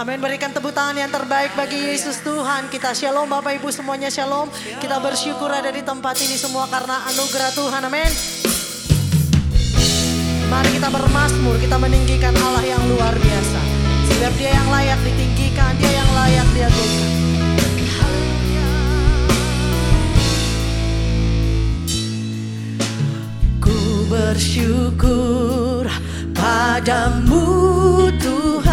Amin. Berikan tepuk tangan yang terbaik bagi Yesus Tuhan. Kita shalom Bapak Ibu semuanya shalom. Kita bersyukur ada di tempat ini semua karena anugerah Tuhan. Amin. Mari kita bermasmur, kita meninggikan Allah yang luar biasa. Sebab dia yang layak ditinggikan, dia yang layak diagungkan. Ku bersyukur padamu Tuhan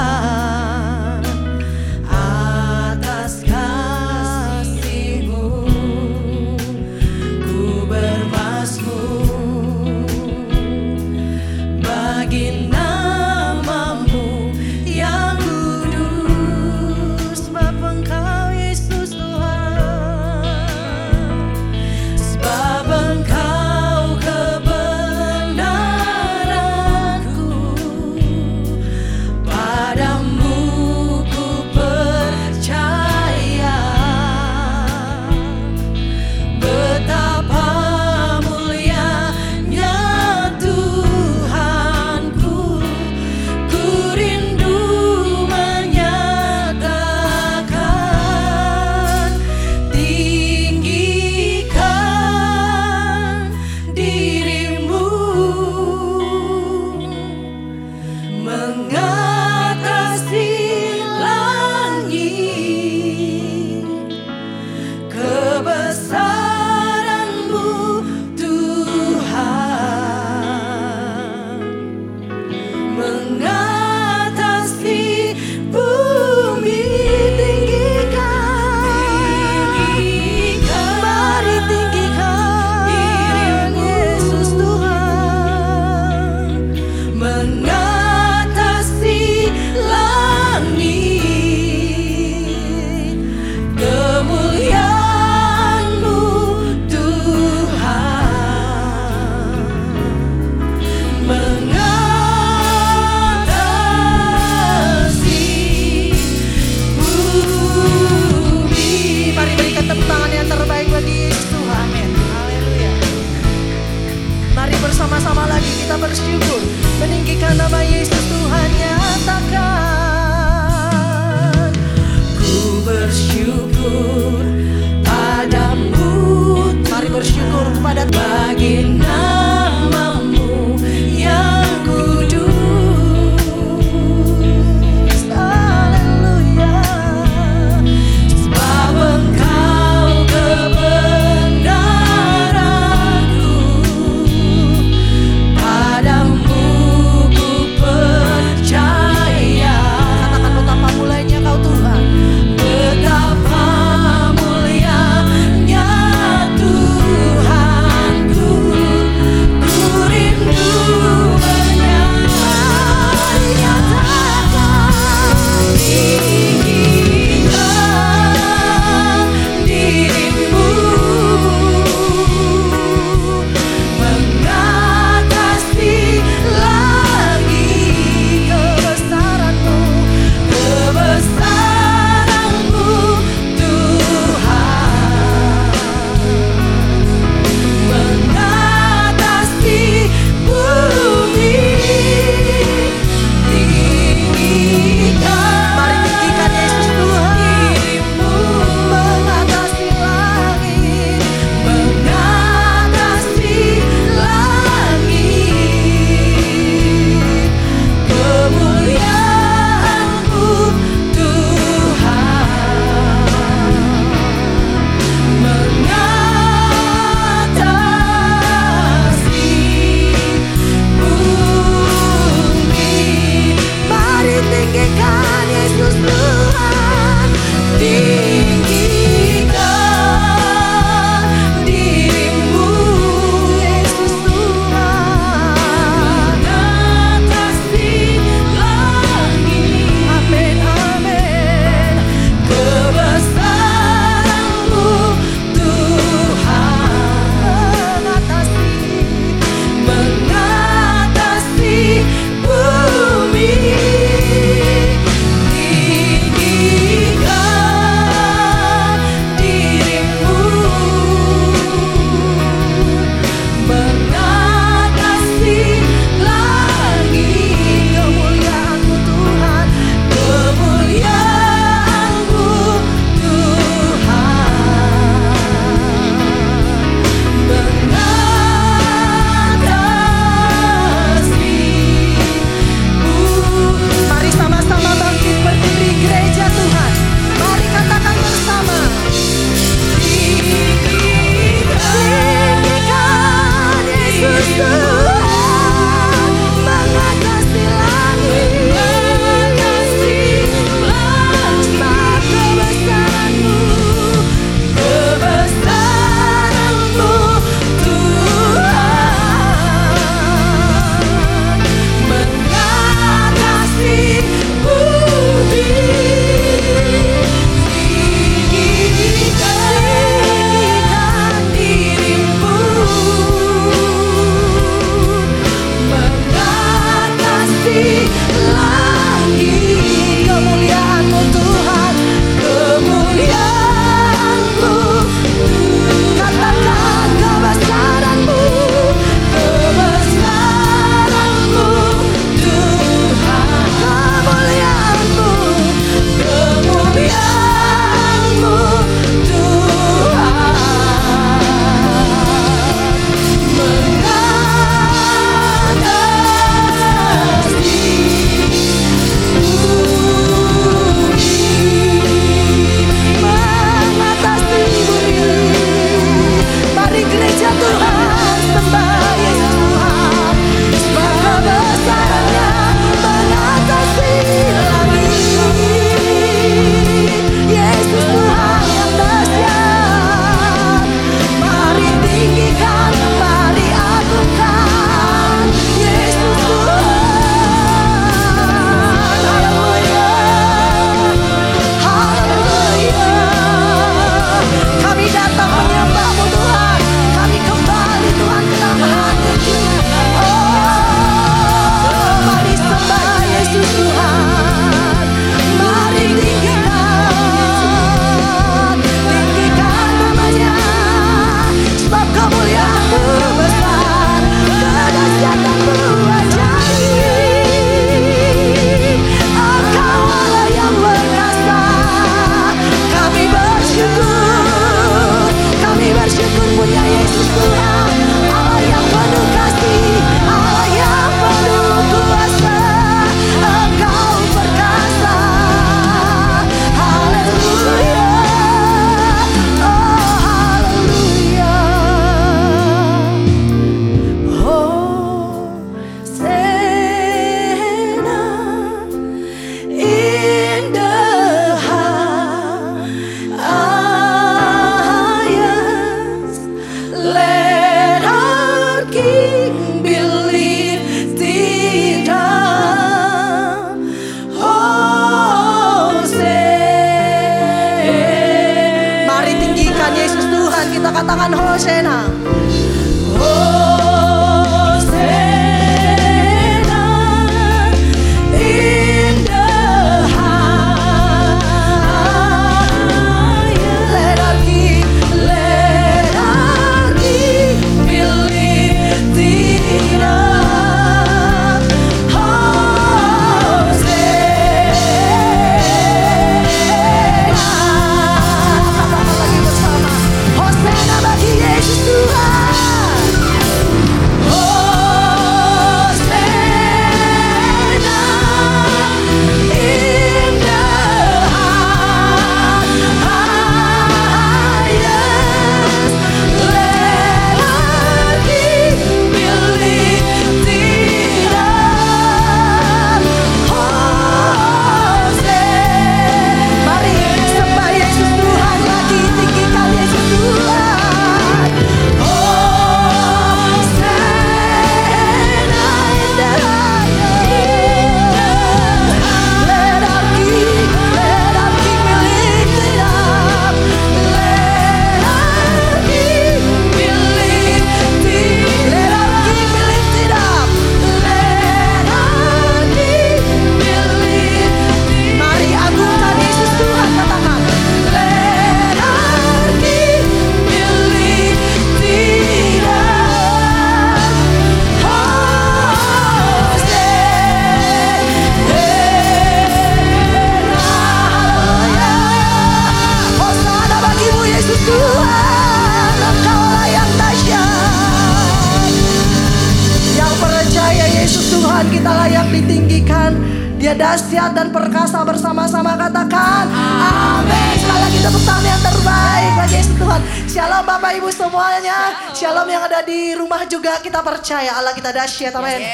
dahsyat dan perkasa bersama-sama katakan Amin. Sekali lagi tepuk tangan yang terbaik bagi Yesus Tuhan. Shalom Bapak Ibu semuanya. Shalom yang ada di rumah juga kita percaya Allah kita dahsyat. Amin.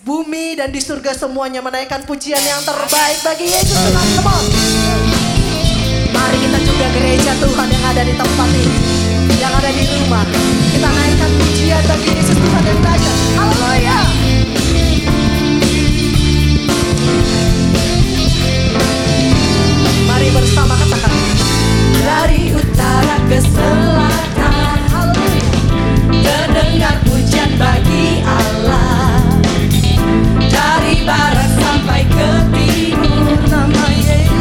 Bumi dan di surga semuanya menaikkan pujian yang terbaik bagi Yesus Tuhan. Come on. Mari kita juga gereja Tuhan yang ada di tempat ini. Yang ada di rumah. Kita naikkan pujian bagi Yesus Tuhan yang dahsyat. Haleluya. Bersama katakan Dari utara ke selatan Terdengar pujian bagi Allah Dari barat sampai ke timur nama Yesus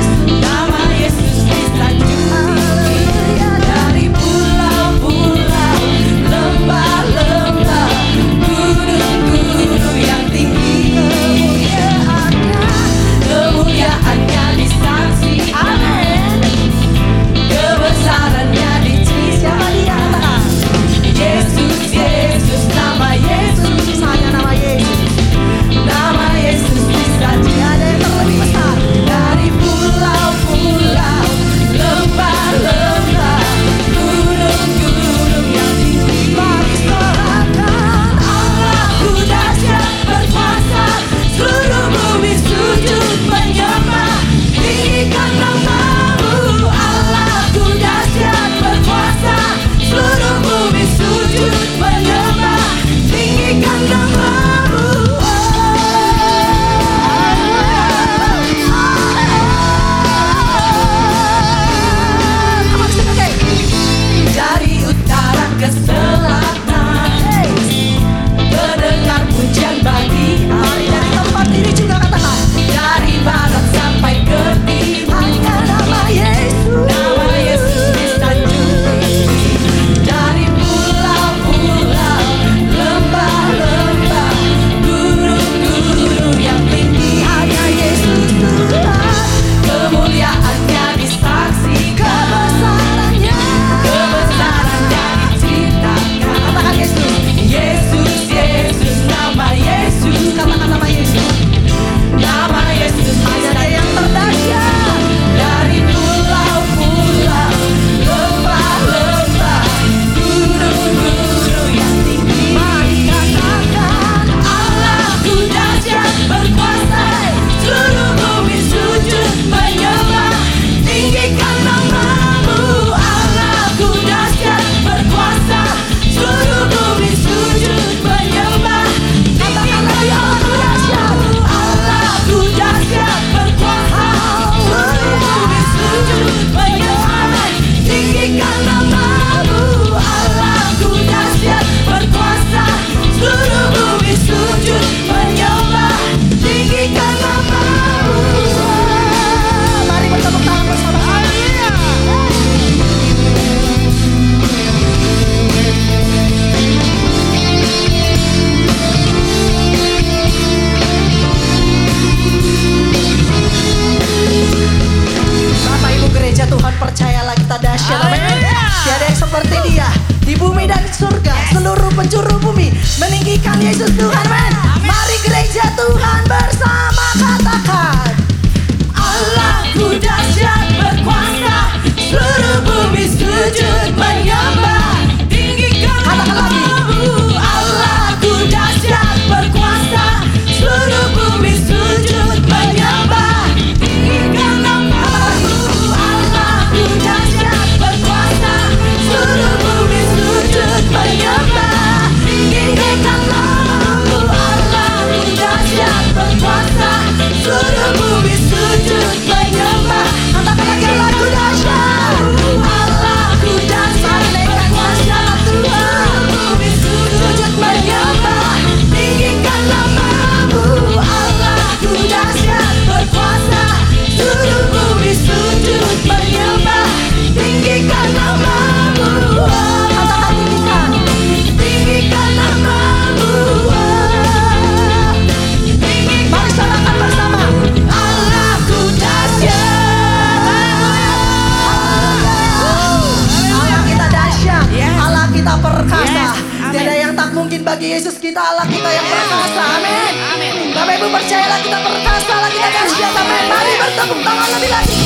Yesus kita Allah kita yang perkasa. Amin. Amin. Bapak Ibu percayalah kita perkasa lah kita dahsyat. Amin. Mari bertepuk tangan lebih lagi.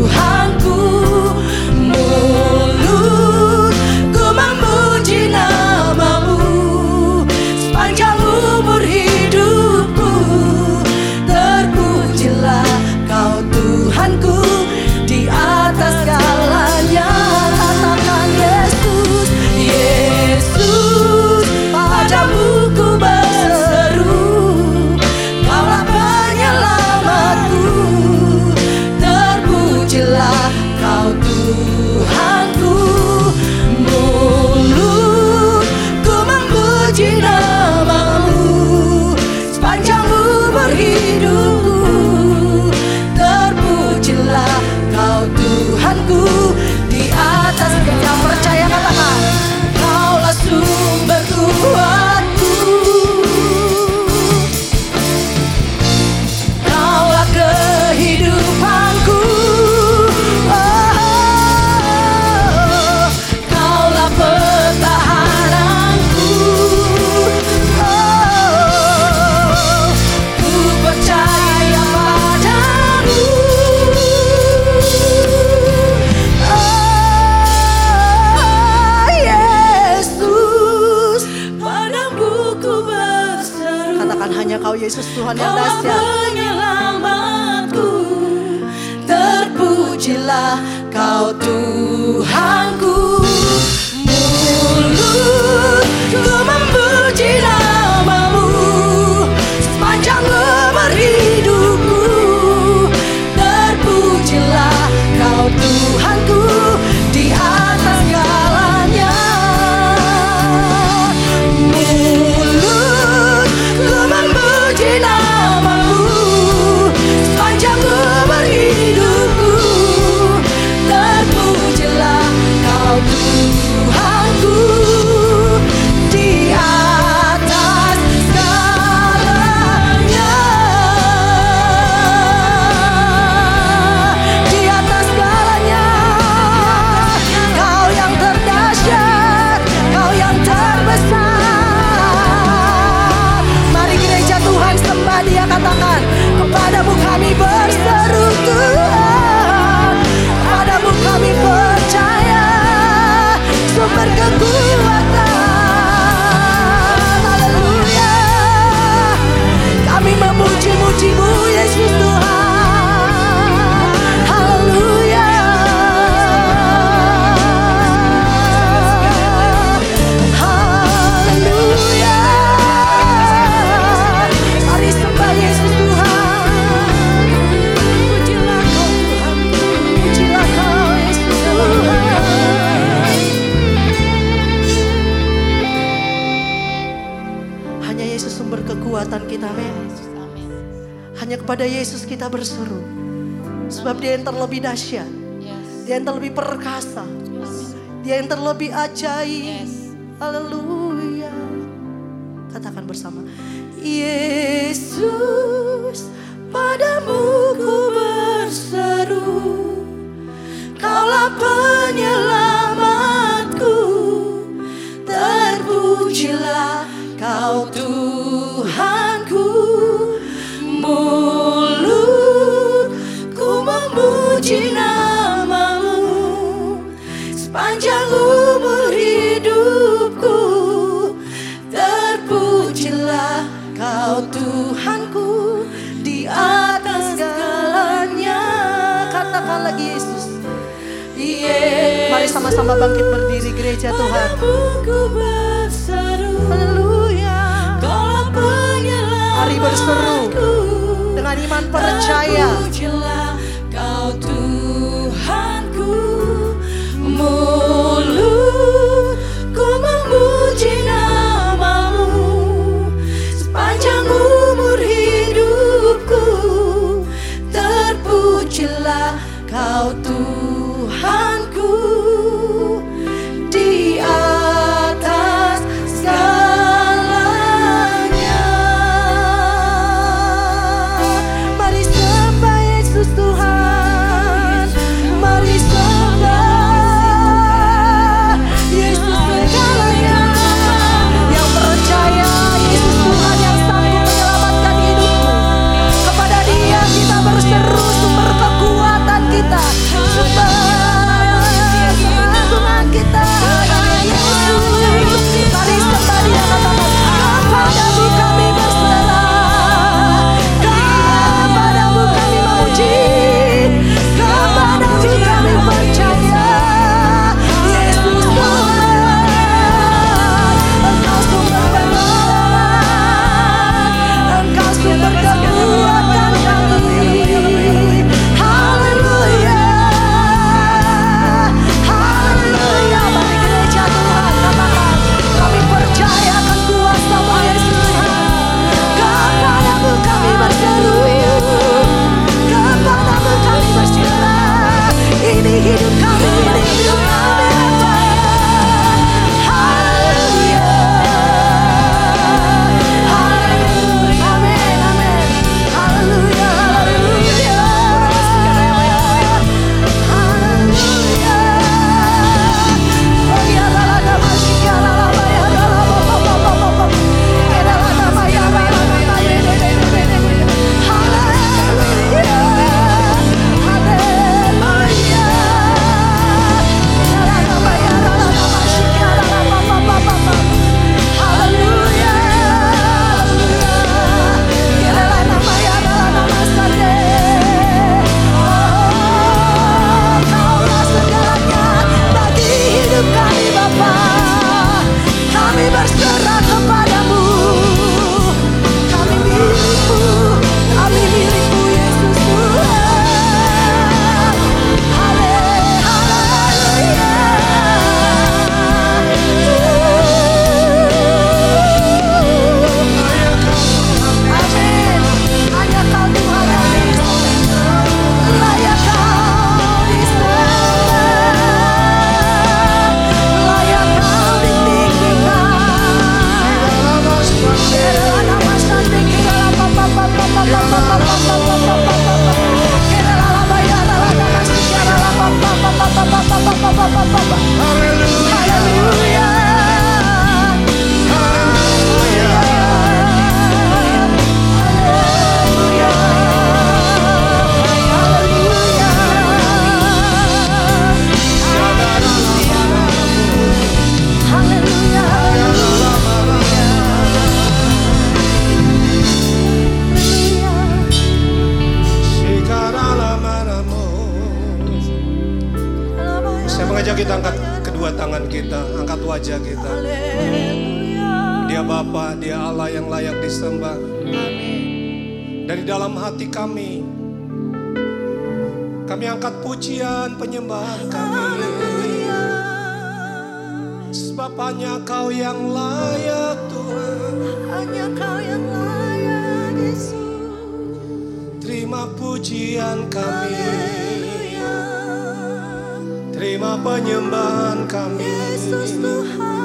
high. dahsyat. Dia yang terlebih perkasa. Dia yang terlebih ajaib. Yes. Haleluya. hati kami. Kami angkat pujian penyembahan kami. Sebab hanya kau yang layak Tuhan. Hanya kau yang layak Yesus. Terima pujian kami. Terima penyembahan kami. Yesus Tuhan.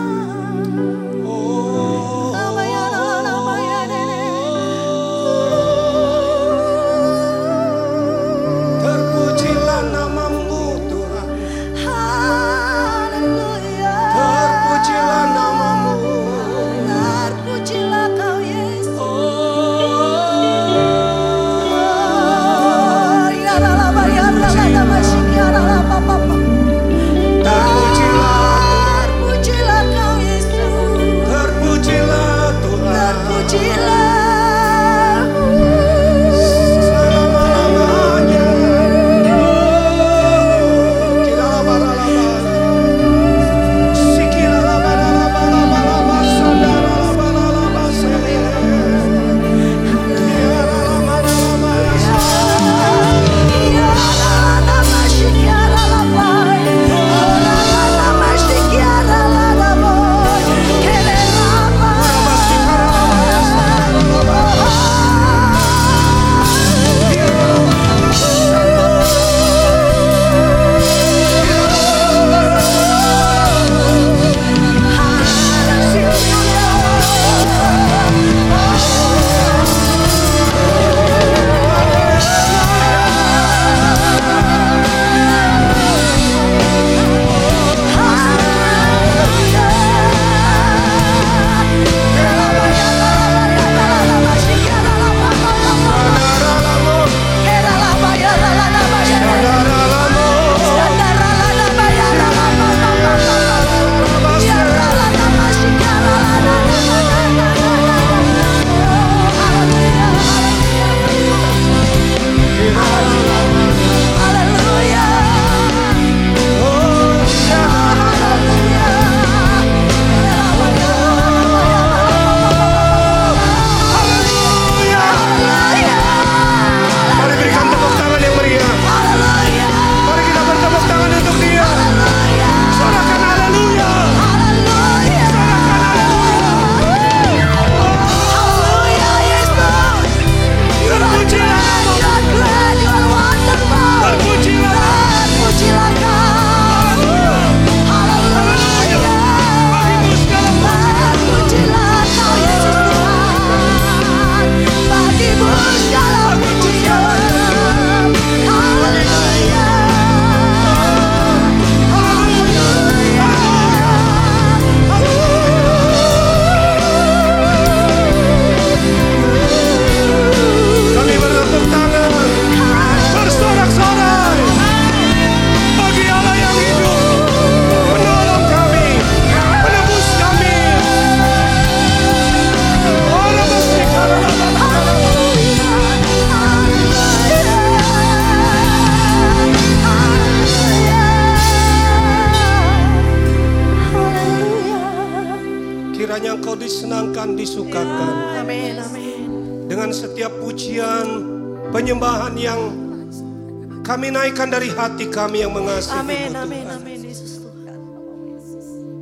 Kami yang mengasihi Amin, Tuhan. amin, amin, Yesus Tuhan.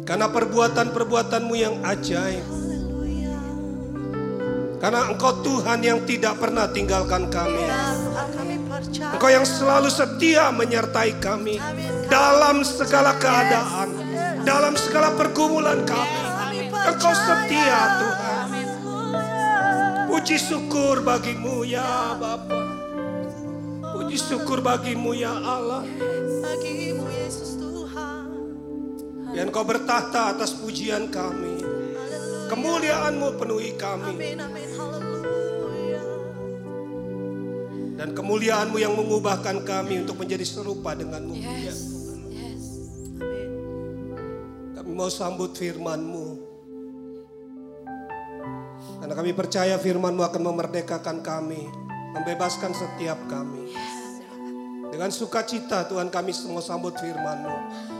Karena perbuatan-perbuatanmu yang ajaib. Karena engkau Tuhan yang tidak pernah tinggalkan kami. Ya Tuhan kami percaya. Engkau yang selalu setia menyertai kami dalam segala keadaan, dalam segala pergumulan kami. Engkau setia Tuhan. Puji syukur bagimu ya Bapa. Puji syukur bagimu ya Allah. Yang kau bertahta atas pujian kami. Kemuliaanmu penuhi kami. Amin, amin, haleluya. Dan kemuliaanmu yang mengubahkan kami untuk menjadi serupa denganmu. Yes, yes. Amin. Kami mau sambut firmanmu. Karena kami percaya firmanmu akan memerdekakan kami. Membebaskan setiap kami. Dengan sukacita Tuhan kami semua sambut firmanmu.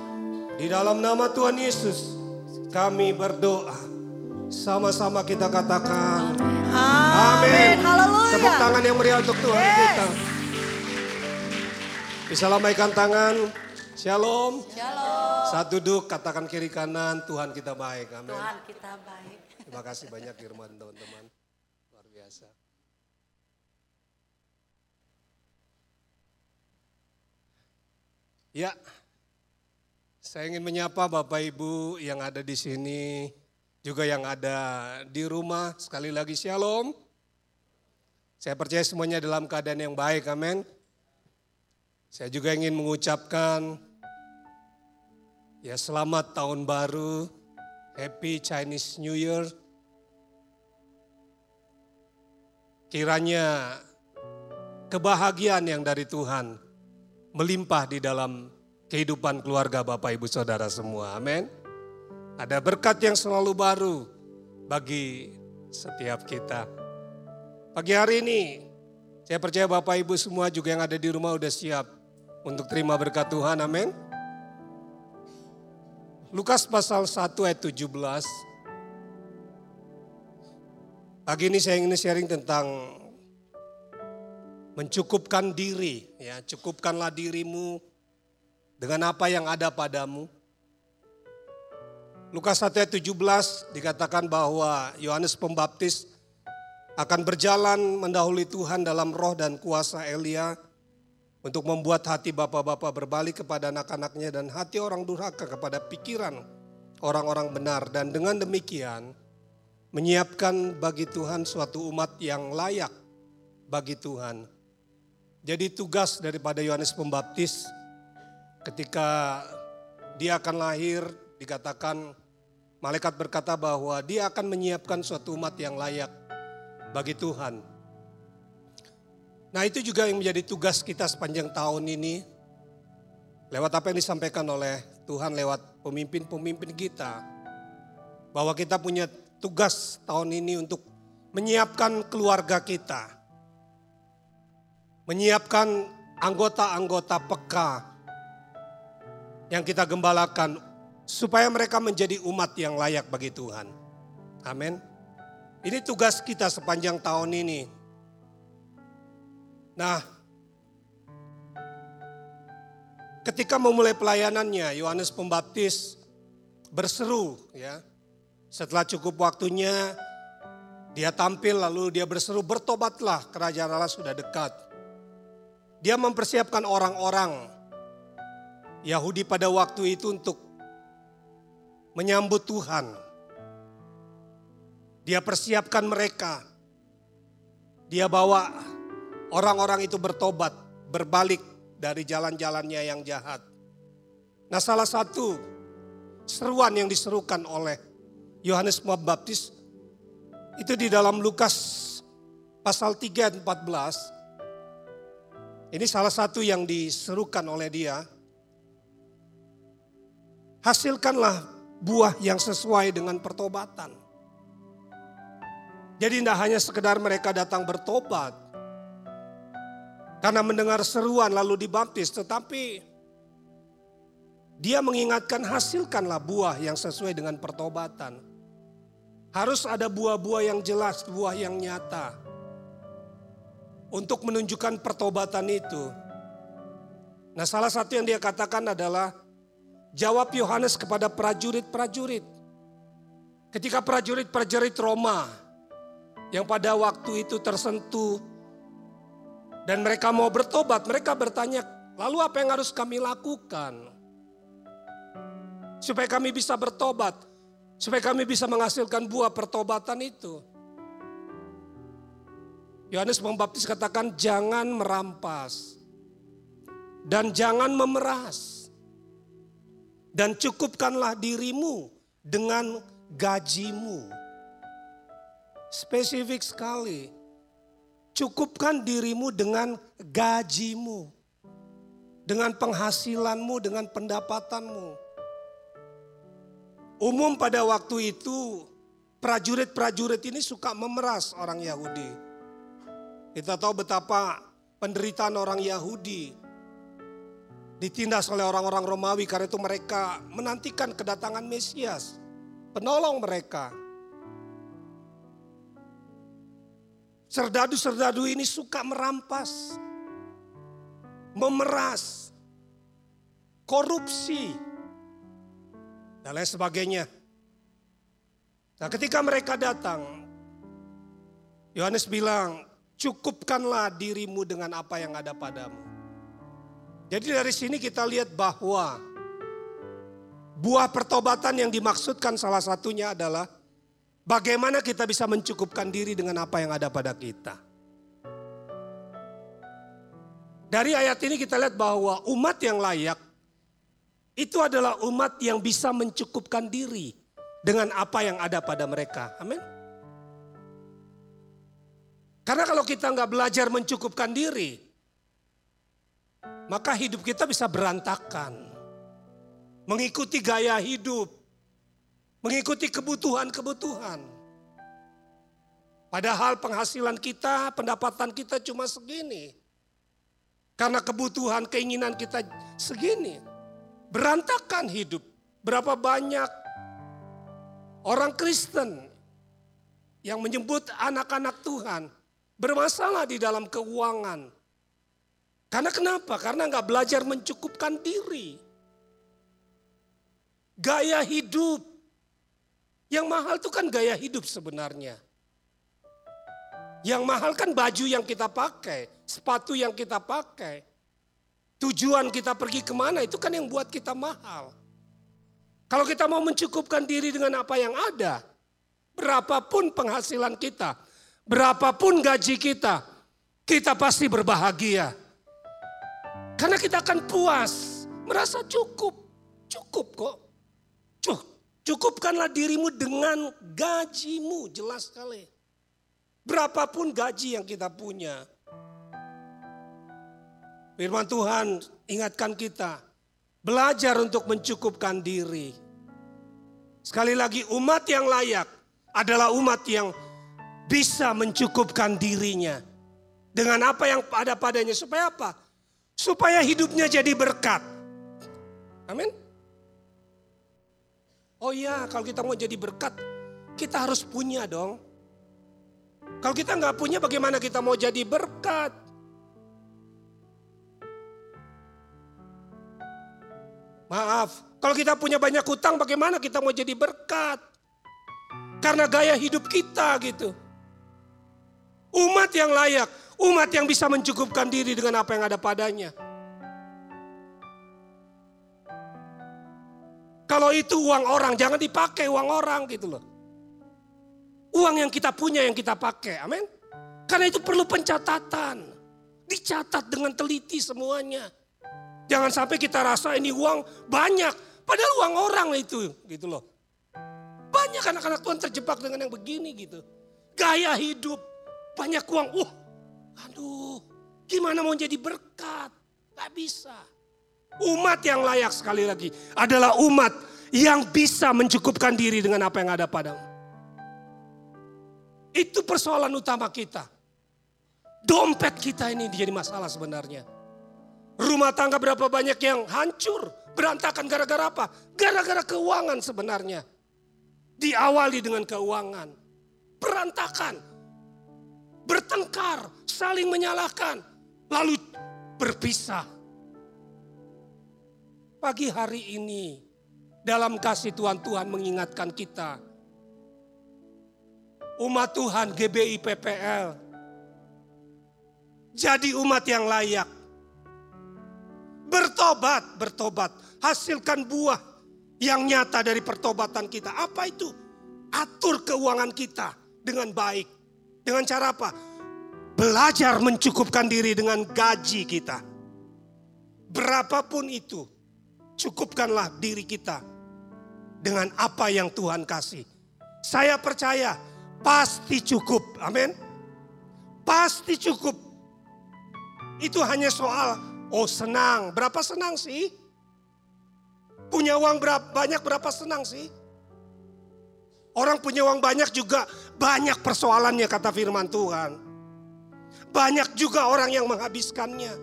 Di dalam nama Tuhan Yesus kami berdoa. Sama-sama kita katakan. Amin. Haleluya. Tepuk tangan yang meriah untuk Tuhan kita. Bisa lambaikan tangan. Shalom. Shalom. Saat duduk katakan kiri kanan Tuhan kita baik. Amin. Tuhan kita baik. Terima kasih banyak Firman teman-teman. Luar biasa. Ya, saya ingin menyapa Bapak Ibu yang ada di sini, juga yang ada di rumah. Sekali lagi shalom. Saya percaya semuanya dalam keadaan yang baik, amin. Saya juga ingin mengucapkan ya selamat tahun baru, Happy Chinese New Year. Kiranya kebahagiaan yang dari Tuhan melimpah di dalam kehidupan keluarga Bapak Ibu Saudara semua. Amin. Ada berkat yang selalu baru bagi setiap kita. Pagi hari ini saya percaya Bapak Ibu semua juga yang ada di rumah udah siap untuk terima berkat Tuhan. Amin. Lukas pasal 1 ayat 17. Pagi ini saya ingin sharing tentang mencukupkan diri, ya, cukupkanlah dirimu dengan apa yang ada padamu. Lukas 1 ayat 17 dikatakan bahwa Yohanes Pembaptis akan berjalan mendahului Tuhan dalam roh dan kuasa Elia untuk membuat hati bapak-bapak berbalik kepada anak-anaknya dan hati orang durhaka kepada pikiran orang-orang benar dan dengan demikian menyiapkan bagi Tuhan suatu umat yang layak bagi Tuhan. Jadi tugas daripada Yohanes Pembaptis ketika dia akan lahir dikatakan malaikat berkata bahwa dia akan menyiapkan suatu umat yang layak bagi Tuhan. Nah itu juga yang menjadi tugas kita sepanjang tahun ini. Lewat apa yang disampaikan oleh Tuhan lewat pemimpin-pemimpin kita. Bahwa kita punya tugas tahun ini untuk menyiapkan keluarga kita menyiapkan anggota-anggota peka yang kita gembalakan supaya mereka menjadi umat yang layak bagi Tuhan. Amin. Ini tugas kita sepanjang tahun ini. Nah, ketika memulai pelayanannya Yohanes Pembaptis berseru ya. Setelah cukup waktunya dia tampil lalu dia berseru bertobatlah kerajaan Allah sudah dekat. Dia mempersiapkan orang-orang Yahudi pada waktu itu untuk menyambut Tuhan. Dia persiapkan mereka. Dia bawa orang-orang itu bertobat, berbalik dari jalan-jalannya yang jahat. Nah, salah satu seruan yang diserukan oleh Yohanes Pembaptis itu di dalam Lukas pasal 3 ayat 14 ini salah satu yang diserukan oleh dia. Hasilkanlah buah yang sesuai dengan pertobatan. Jadi tidak hanya sekedar mereka datang bertobat. Karena mendengar seruan lalu dibaptis. Tetapi dia mengingatkan hasilkanlah buah yang sesuai dengan pertobatan. Harus ada buah-buah yang jelas, buah yang nyata untuk menunjukkan pertobatan itu. Nah, salah satu yang dia katakan adalah jawab Yohanes kepada prajurit-prajurit. Ketika prajurit-prajurit Roma yang pada waktu itu tersentuh dan mereka mau bertobat, mereka bertanya, "Lalu apa yang harus kami lakukan supaya kami bisa bertobat, supaya kami bisa menghasilkan buah pertobatan itu?" Yohanes Pembaptis katakan jangan merampas dan jangan memeras. Dan cukupkanlah dirimu dengan gajimu. Spesifik sekali. Cukupkan dirimu dengan gajimu. Dengan penghasilanmu, dengan pendapatanmu. Umum pada waktu itu prajurit-prajurit ini suka memeras orang Yahudi. Kita tahu betapa penderitaan orang Yahudi ditindas oleh orang-orang Romawi karena itu mereka menantikan kedatangan Mesias, penolong mereka. Serdadu-serdadu ini suka merampas, memeras, korupsi, dan lain sebagainya. Nah ketika mereka datang, Yohanes bilang, Cukupkanlah dirimu dengan apa yang ada padamu. Jadi dari sini kita lihat bahwa buah pertobatan yang dimaksudkan salah satunya adalah bagaimana kita bisa mencukupkan diri dengan apa yang ada pada kita. Dari ayat ini kita lihat bahwa umat yang layak itu adalah umat yang bisa mencukupkan diri dengan apa yang ada pada mereka. Amin. Karena kalau kita nggak belajar mencukupkan diri, maka hidup kita bisa berantakan. Mengikuti gaya hidup, mengikuti kebutuhan-kebutuhan. Padahal penghasilan kita, pendapatan kita cuma segini. Karena kebutuhan, keinginan kita segini. Berantakan hidup. Berapa banyak orang Kristen yang menyebut anak-anak Tuhan bermasalah di dalam keuangan. Karena kenapa? Karena nggak belajar mencukupkan diri. Gaya hidup. Yang mahal itu kan gaya hidup sebenarnya. Yang mahal kan baju yang kita pakai, sepatu yang kita pakai. Tujuan kita pergi ke mana itu kan yang buat kita mahal. Kalau kita mau mencukupkan diri dengan apa yang ada, berapapun penghasilan kita, berapapun gaji kita, kita pasti berbahagia. Karena kita akan puas, merasa cukup, cukup kok. Cukupkanlah dirimu dengan gajimu, jelas sekali. Berapapun gaji yang kita punya. Firman Tuhan ingatkan kita, belajar untuk mencukupkan diri. Sekali lagi umat yang layak adalah umat yang bisa mencukupkan dirinya. Dengan apa yang ada padanya. Supaya apa? Supaya hidupnya jadi berkat. Amin. Oh iya kalau kita mau jadi berkat, kita harus punya dong. Kalau kita nggak punya bagaimana kita mau jadi berkat? Maaf, kalau kita punya banyak hutang bagaimana kita mau jadi berkat? Karena gaya hidup kita gitu. Umat yang layak, umat yang bisa mencukupkan diri dengan apa yang ada padanya. Kalau itu uang orang, jangan dipakai uang orang gitu loh. Uang yang kita punya yang kita pakai. Amin. Karena itu perlu pencatatan. Dicatat dengan teliti semuanya. Jangan sampai kita rasa ini uang banyak. Padahal uang orang itu gitu loh. Banyak anak-anak Tuhan terjebak dengan yang begini gitu. Gaya hidup. Banyak uang. Wah, aduh. Gimana mau jadi berkat? Gak bisa. Umat yang layak sekali lagi adalah umat yang bisa mencukupkan diri dengan apa yang ada padamu. Itu persoalan utama kita. Dompet kita ini jadi masalah sebenarnya. Rumah tangga berapa banyak yang hancur, berantakan gara-gara apa? Gara-gara keuangan sebenarnya. Diawali dengan keuangan. Berantakan. Bertengkar, saling menyalahkan. Lalu berpisah. Pagi hari ini dalam kasih Tuhan Tuhan mengingatkan kita umat Tuhan GBI PPL. Jadi umat yang layak. Bertobat, bertobat. Hasilkan buah yang nyata dari pertobatan kita. Apa itu? Atur keuangan kita dengan baik. Dengan cara apa? Belajar mencukupkan diri dengan gaji kita. Berapapun itu, cukupkanlah diri kita dengan apa yang Tuhan kasih. Saya percaya Pasti cukup. Amin. Pasti cukup. Itu hanya soal, oh senang. Berapa senang sih? Punya uang berapa, banyak berapa senang sih? Orang punya uang banyak juga banyak persoalannya kata firman Tuhan. Banyak juga orang yang menghabiskannya.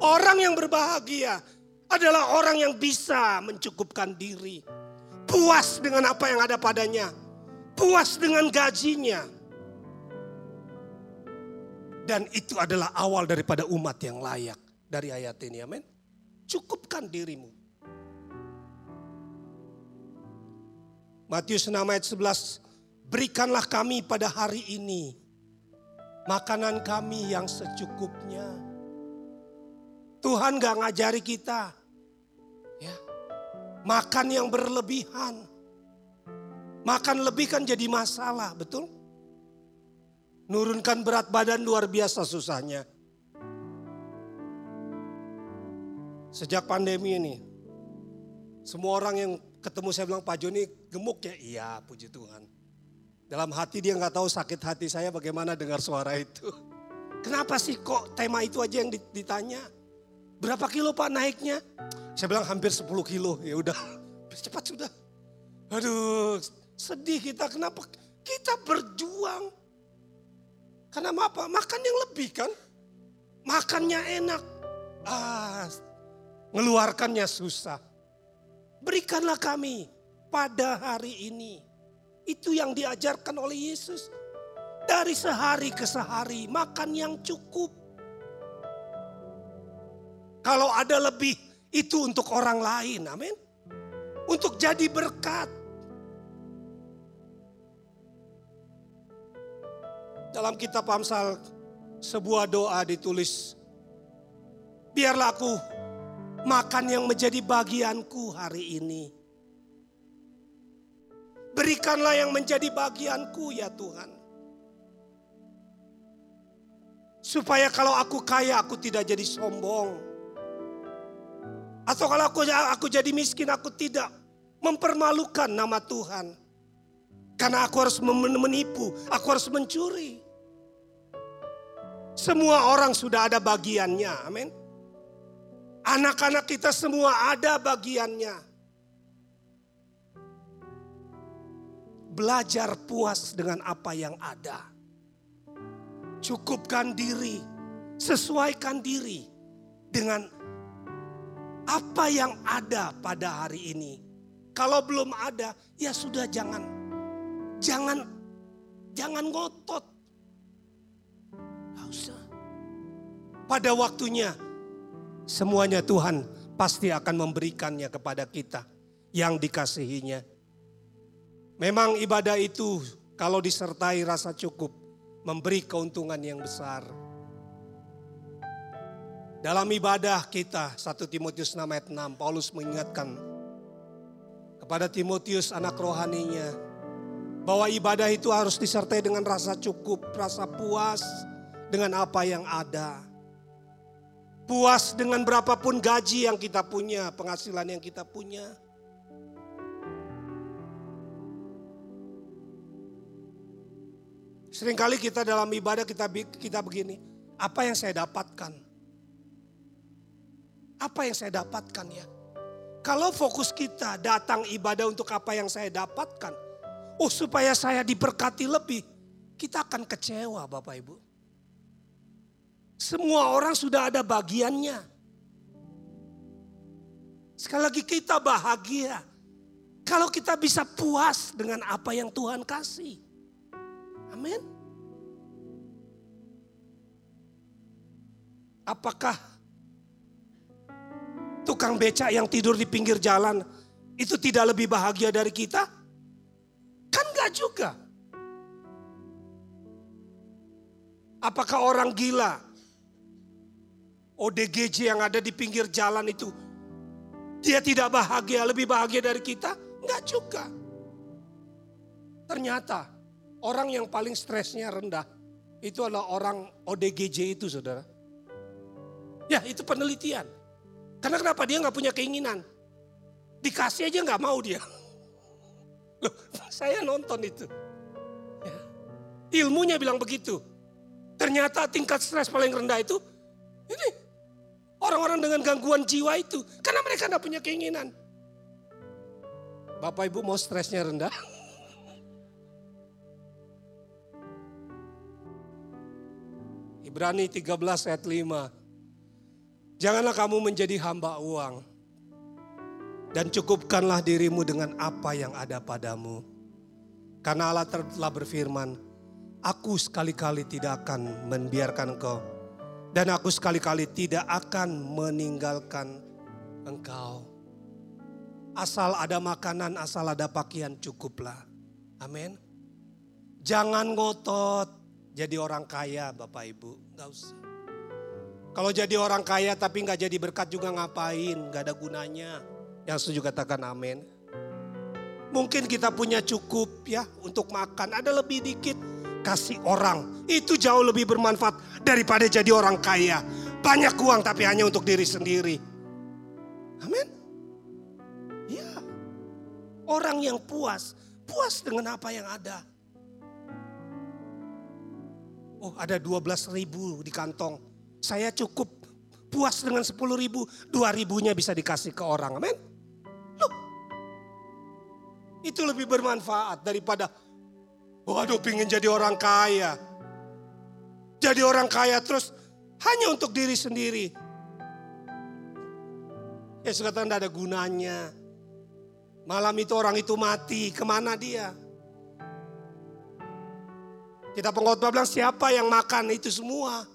Orang yang berbahagia adalah orang yang bisa mencukupkan diri. Puas dengan apa yang ada padanya puas dengan gajinya. Dan itu adalah awal daripada umat yang layak dari ayat ini. Amin. Cukupkan dirimu. Matius 6 ayat 11. Berikanlah kami pada hari ini makanan kami yang secukupnya. Tuhan gak ngajari kita. Ya. Makan yang berlebihan. Makan lebih kan jadi masalah, betul? Nurunkan berat badan luar biasa susahnya. Sejak pandemi ini, semua orang yang ketemu saya bilang Pak Joni gemuk ya, iya puji Tuhan. Dalam hati dia nggak tahu sakit hati saya bagaimana dengar suara itu. Kenapa sih kok tema itu aja yang ditanya? Berapa kilo Pak naiknya? Saya bilang hampir 10 kilo. Ya udah, cepat sudah. Aduh, sedih kita. Kenapa? Kita berjuang. Karena apa? Makan yang lebih kan? Makannya enak. Ah, ngeluarkannya susah. Berikanlah kami pada hari ini. Itu yang diajarkan oleh Yesus. Dari sehari ke sehari makan yang cukup. Kalau ada lebih itu untuk orang lain. Amin. Untuk jadi berkat. Dalam kitab Amsal sebuah doa ditulis. Biarlah aku makan yang menjadi bagianku hari ini. Berikanlah yang menjadi bagianku ya Tuhan. Supaya kalau aku kaya aku tidak jadi sombong. Atau kalau aku, aku jadi miskin aku tidak mempermalukan nama Tuhan. Karena aku harus menipu, aku harus mencuri. Semua orang sudah ada bagiannya, amin. Anak-anak kita semua ada bagiannya. Belajar puas dengan apa yang ada. Cukupkan diri, sesuaikan diri dengan apa yang ada pada hari ini. Kalau belum ada, ya sudah jangan jangan jangan ngotot. Usah. Pada waktunya semuanya Tuhan pasti akan memberikannya kepada kita yang dikasihinya. Memang ibadah itu kalau disertai rasa cukup memberi keuntungan yang besar. Dalam ibadah kita, 1 Timotius 6 ayat 6, Paulus mengingatkan kepada Timotius anak rohaninya, bahwa ibadah itu harus disertai dengan rasa cukup, rasa puas dengan apa yang ada puas dengan berapapun gaji yang kita punya, penghasilan yang kita punya. Seringkali kita dalam ibadah kita kita begini, apa yang saya dapatkan? Apa yang saya dapatkan ya? Kalau fokus kita datang ibadah untuk apa yang saya dapatkan, oh supaya saya diberkati lebih, kita akan kecewa Bapak Ibu. Semua orang sudah ada bagiannya. Sekali lagi kita bahagia. Kalau kita bisa puas dengan apa yang Tuhan kasih. Amin. Apakah tukang becak yang tidur di pinggir jalan itu tidak lebih bahagia dari kita? Kan gak juga. Apakah orang gila ODGJ yang ada di pinggir jalan itu, dia tidak bahagia, lebih bahagia dari kita? Enggak juga. Ternyata orang yang paling stresnya rendah itu adalah orang ODGJ itu saudara. Ya itu penelitian. Karena kenapa dia nggak punya keinginan? Dikasih aja nggak mau dia. Loh, saya nonton itu. Ya. Ilmunya bilang begitu. Ternyata tingkat stres paling rendah itu ini Orang-orang dengan gangguan jiwa itu. Karena mereka tidak punya keinginan. Bapak ibu mau stresnya rendah? Ibrani 13 ayat 5. Janganlah kamu menjadi hamba uang. Dan cukupkanlah dirimu dengan apa yang ada padamu. Karena Allah telah berfirman, Aku sekali-kali tidak akan membiarkan kau dan aku sekali-kali tidak akan meninggalkan engkau. Asal ada makanan, asal ada pakaian cukuplah. Amin. Jangan ngotot jadi orang kaya Bapak Ibu. Gak usah. Kalau jadi orang kaya tapi nggak jadi berkat juga ngapain, nggak ada gunanya. Yang setuju katakan amin. Mungkin kita punya cukup ya untuk makan, ada lebih dikit kasih orang. Itu jauh lebih bermanfaat daripada jadi orang kaya. Banyak uang tapi hanya untuk diri sendiri. Amin. Ya. Orang yang puas, puas dengan apa yang ada. Oh ada 12 ribu di kantong. Saya cukup puas dengan 10 ribu. 2 ribunya bisa dikasih ke orang. Amin. Loh. Itu lebih bermanfaat daripada. Waduh pingin jadi orang kaya. Jadi orang kaya terus hanya untuk diri sendiri. Ya sekarang tidak ada gunanya. Malam itu orang itu mati, ke mana dia? Kita pengkhotbah bilang siapa yang makan itu semua.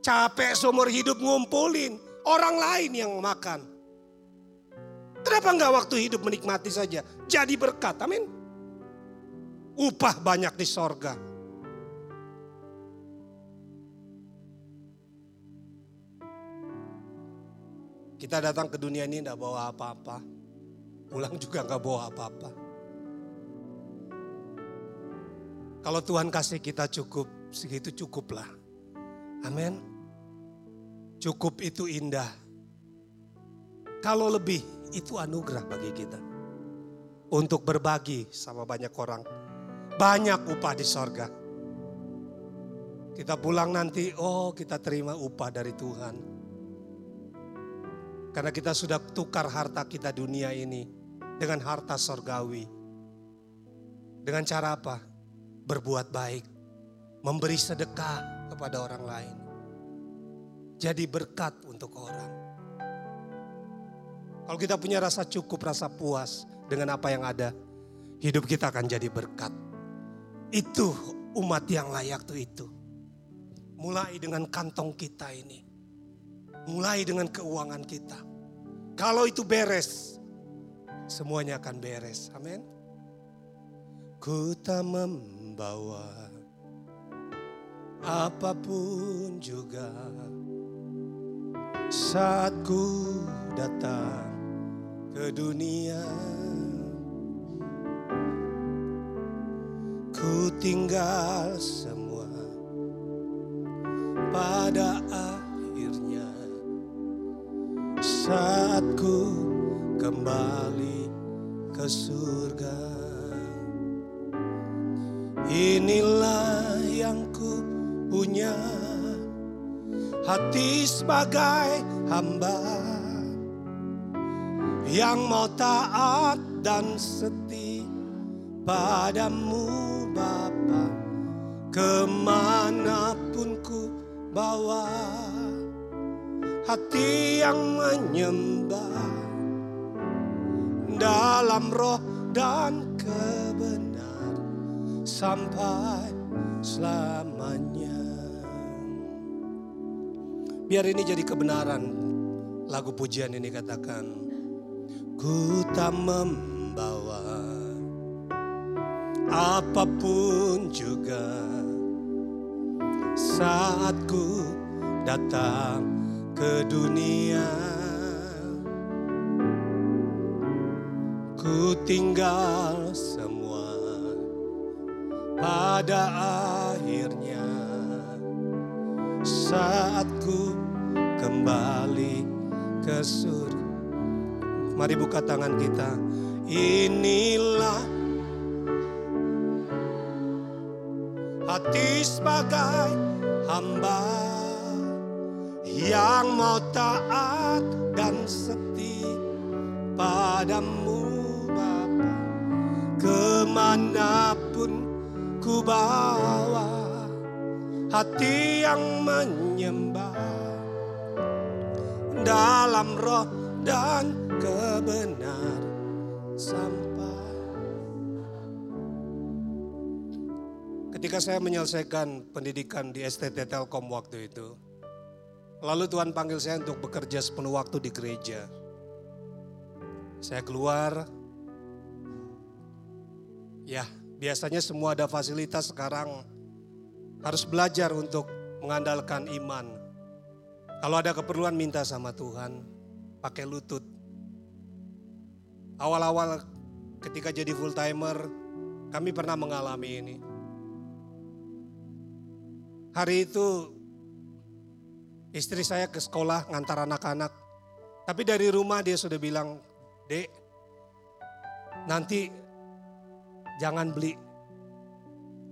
Capek seumur hidup ngumpulin. Orang lain yang makan. Kenapa enggak waktu hidup menikmati saja? Jadi berkat, amin. Upah banyak di sorga. Kita datang ke dunia ini tidak bawa apa-apa. Pulang juga nggak bawa apa-apa. Kalau Tuhan kasih kita cukup, segitu cukuplah. Amin. Cukup itu indah. Kalau lebih, itu anugerah bagi kita. Untuk berbagi sama banyak orang. Banyak upah di sorga. Kita pulang nanti, oh kita terima upah dari Tuhan. Karena kita sudah tukar harta kita dunia ini dengan harta sorgawi. Dengan cara apa? Berbuat baik, memberi sedekah kepada orang lain. Jadi berkat untuk orang. Kalau kita punya rasa cukup, rasa puas dengan apa yang ada, hidup kita akan jadi berkat. Itu umat yang layak tuh itu. Mulai dengan kantong kita ini. Mulai dengan keuangan kita. Kalau itu beres, semuanya akan beres. Amin. Ku tak membawa apa pun juga saat ku datang ke dunia. Ku tinggal semua pada akhirnya saat ku kembali ke surga. Inilah yang ku punya. Hati sebagai hamba yang mau taat dan setia padamu Bapa. Ke mana pun ku bawa hati yang menyembah dalam roh dan kebenar sampai selamanya. Biar ini jadi kebenaran lagu pujian ini katakan ku tak membawa apa pun juga saat ku datang ke dunia ku tinggal pada akhirnya saat ku kembali ke surga. Mari buka tangan kita. Inilah hati sebagai hamba yang mau taat dan setia padamu Bapa. Ke mana pun ku bawa hati yang menyembah dalam roh dan kebenar sampai Ketika saya menyelesaikan pendidikan di STT Telkom waktu itu, lalu Tuhan panggil saya untuk bekerja sepenuh waktu di gereja. Saya keluar, ya biasanya semua ada fasilitas sekarang harus belajar untuk mengandalkan iman. Kalau ada keperluan minta sama Tuhan, pakai lutut. Awal-awal ketika jadi full timer, kami pernah mengalami ini. Hari itu istri saya ke sekolah ngantar anak-anak. Tapi dari rumah dia sudah bilang, Dek, nanti jangan beli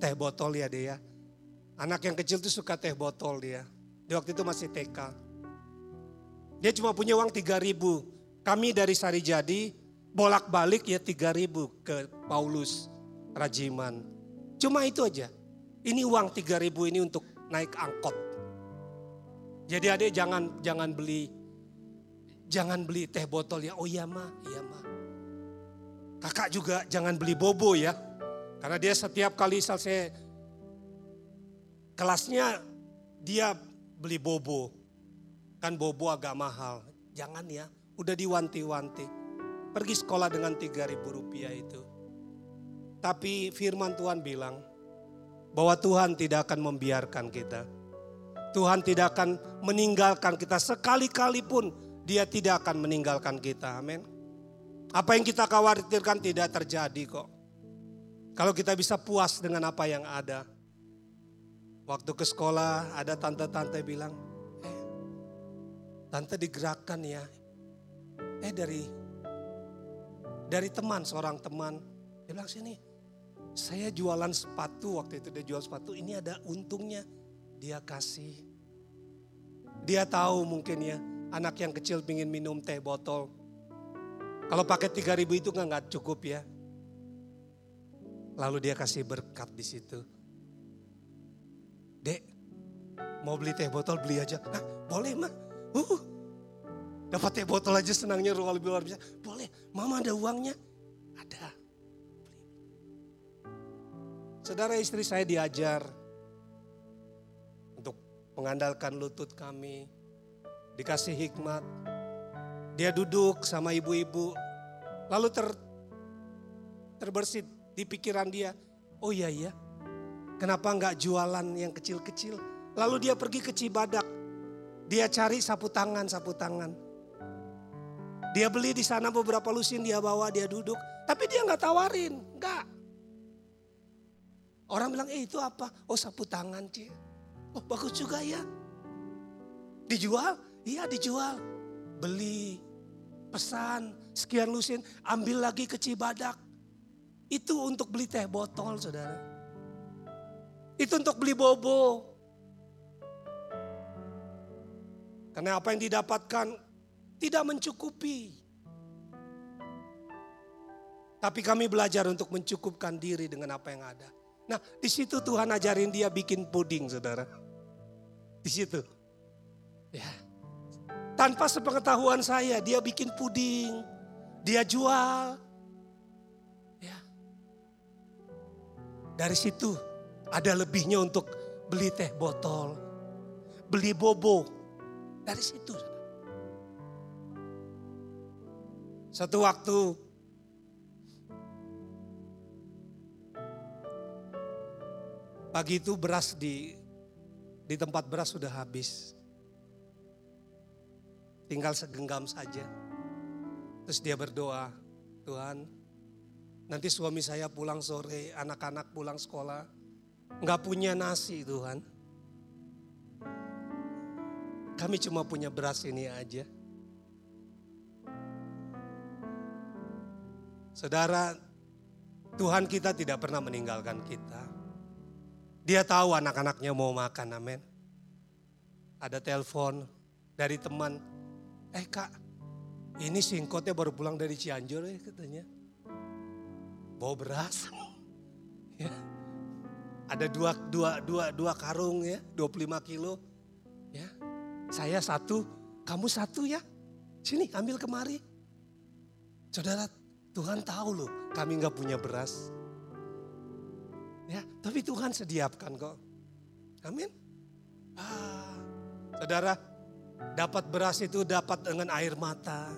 teh botol ya ya. Anak yang kecil tuh suka teh botol dia. Di waktu itu masih TK. Dia cuma punya uang 3 ribu. Kami dari Sari Jadi bolak-balik ya 3 ribu ke Paulus Rajiman. Cuma itu aja. Ini uang 3 ribu ini untuk naik angkot. Jadi adik jangan jangan beli jangan beli teh botol ya. Oh iya mah, iya mah. Kakak juga jangan beli bobo ya. Karena dia setiap kali selesai kelasnya dia beli bobo. Kan bobo agak mahal. Jangan ya, udah diwanti-wanti. Pergi sekolah dengan 3000 rupiah itu. Tapi firman Tuhan bilang bahwa Tuhan tidak akan membiarkan kita. Tuhan tidak akan meninggalkan kita sekali-kali pun dia tidak akan meninggalkan kita. Amin. Apa yang kita khawatirkan tidak terjadi kok. Kalau kita bisa puas dengan apa yang ada. Waktu ke sekolah ada tante-tante bilang, eh, tante digerakkan ya. Eh dari dari teman, seorang teman. Dia bilang sini, saya jualan sepatu waktu itu dia jual sepatu. Ini ada untungnya. Dia kasih. Dia tahu mungkin ya anak yang kecil pingin minum teh botol. Kalau pakai 3000 itu nggak cukup ya. Lalu dia kasih berkat di situ. Dek, mau beli teh botol beli aja. Nah, boleh mah. Uh, dapat teh botol aja senangnya luar luar biasa. Boleh, mama ada uangnya? Ada. Beli. Saudara istri saya diajar untuk mengandalkan lutut kami. Dikasih hikmat. Dia duduk sama ibu-ibu. Lalu ter, terbersit di pikiran dia. Oh iya iya, Kenapa nggak jualan yang kecil-kecil? Lalu dia pergi ke Cibadak. Dia cari sapu tangan, sapu tangan. Dia beli di sana beberapa lusin, dia bawa, dia duduk. Tapi dia nggak tawarin, nggak. Orang bilang, eh itu apa? Oh sapu tangan, cie. Oh bagus juga ya. Dijual? Iya dijual. Beli, pesan, sekian lusin, ambil lagi ke Cibadak. Itu untuk beli teh botol, saudara. Itu untuk beli bobo. Karena apa yang didapatkan tidak mencukupi. Tapi kami belajar untuk mencukupkan diri dengan apa yang ada. Nah di situ Tuhan ajarin dia bikin puding saudara. Di situ. Ya. Tanpa sepengetahuan saya dia bikin puding. Dia jual. Ya. Dari situ ada lebihnya untuk beli teh botol, beli bobo. Dari situ. Satu waktu pagi itu beras di di tempat beras sudah habis. Tinggal segenggam saja. Terus dia berdoa, Tuhan, nanti suami saya pulang sore, anak-anak pulang sekolah nggak punya nasi Tuhan. Kami cuma punya beras ini aja. Saudara, Tuhan kita tidak pernah meninggalkan kita. Dia tahu anak-anaknya mau makan, amin. Ada telepon dari teman, eh kak, ini singkotnya baru pulang dari Cianjur ya katanya. Bawa beras. ya. Ada dua, dua, dua, dua karung ya, 25 kilo. Ya, saya satu, kamu satu ya. Sini ambil kemari. Saudara, Tuhan tahu loh kami nggak punya beras. Ya, tapi Tuhan sediakan kok. Amin. Ah, saudara, dapat beras itu dapat dengan air mata.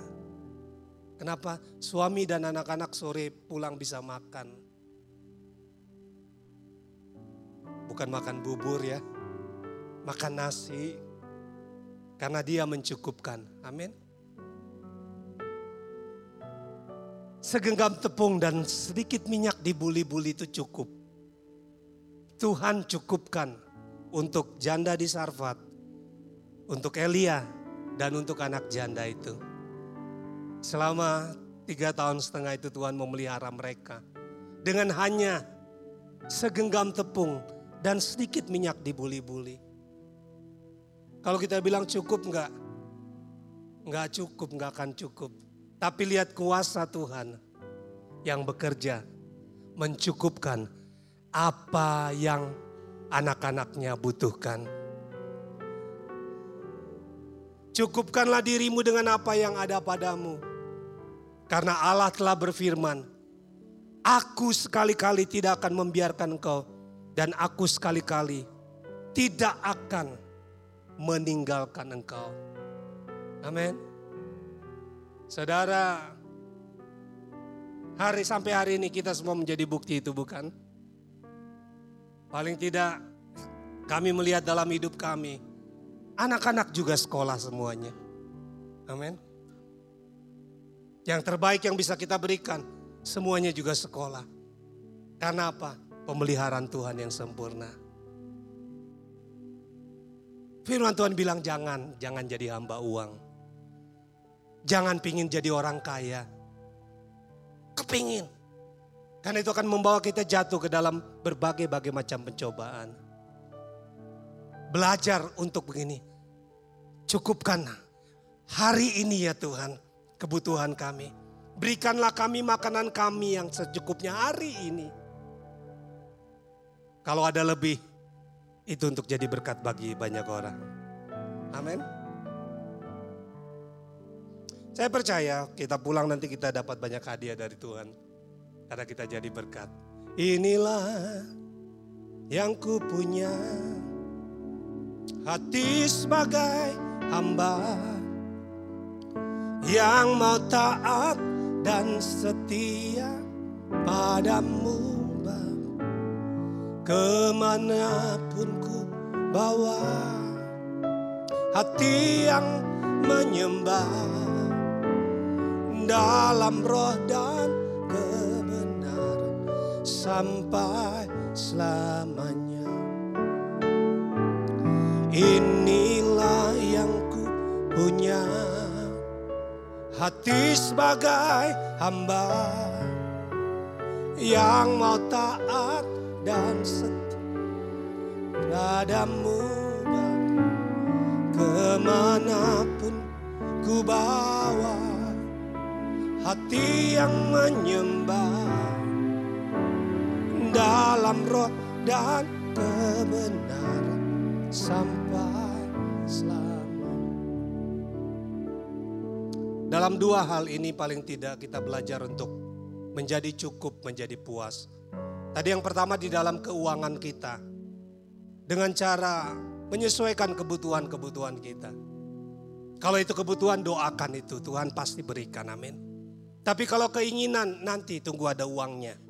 Kenapa? Suami dan anak-anak sore pulang bisa makan. Bukan makan bubur ya, makan nasi. Karena dia mencukupkan. Amin. Segenggam tepung dan sedikit minyak di buli-buli itu cukup. Tuhan cukupkan untuk janda di Sarfat, untuk Elia, dan untuk anak janda itu. Selama tiga tahun setengah itu Tuhan memelihara mereka. Dengan hanya segenggam tepung dan sedikit minyak di buli-buli. Kalau kita bilang cukup enggak? Enggak cukup, enggak akan cukup. Tapi lihat kuasa Tuhan yang bekerja mencukupkan apa yang anak-anaknya butuhkan. Cukupkanlah dirimu dengan apa yang ada padamu. Karena Allah telah berfirman, Aku sekali-kali tidak akan membiarkan engkau dan aku sekali-kali tidak akan meninggalkan engkau. Amin. Saudara, hari sampai hari ini kita semua menjadi bukti itu bukan? Paling tidak kami melihat dalam hidup kami, anak-anak juga sekolah semuanya. Amin. Yang terbaik yang bisa kita berikan, semuanya juga sekolah. Karena apa? Pemeliharaan Tuhan yang sempurna. Firman Tuhan bilang jangan, jangan jadi hamba uang. Jangan pingin jadi orang kaya. Kepingin. Karena itu akan membawa kita jatuh ke dalam berbagai-bagai macam pencobaan. Belajar untuk begini. Cukupkan hari ini ya Tuhan kebutuhan kami. Berikanlah kami makanan kami yang secukupnya hari ini. Kalau ada lebih, itu untuk jadi berkat bagi banyak orang. Amin. Saya percaya kita pulang nanti kita dapat banyak hadiah dari Tuhan. Karena kita jadi berkat. Inilah yang ku punya. Hati sebagai hamba. Yang mau taat dan setia padamu. Bapa. Ke mana pun ku bawa. Hati yang menyembah dalam roh dan kebenaran sampai selamanya. Inilah yang ku punya hati sebagai hamba yang mau taat dan setia padamu Bapa. ke mana pun ku bawa hati yang menyembah dalam roh dan kebenaran sampai selama. Dalam dua hal ini paling tidak kita belajar untuk menjadi cukup, menjadi puas. Tadi yang pertama di dalam keuangan kita. Dengan cara menyesuaikan kebutuhan-kebutuhan kita. Kalau itu kebutuhan doakan itu, Tuhan pasti berikan, amin. Tapi kalau keinginan nanti tunggu ada uangnya.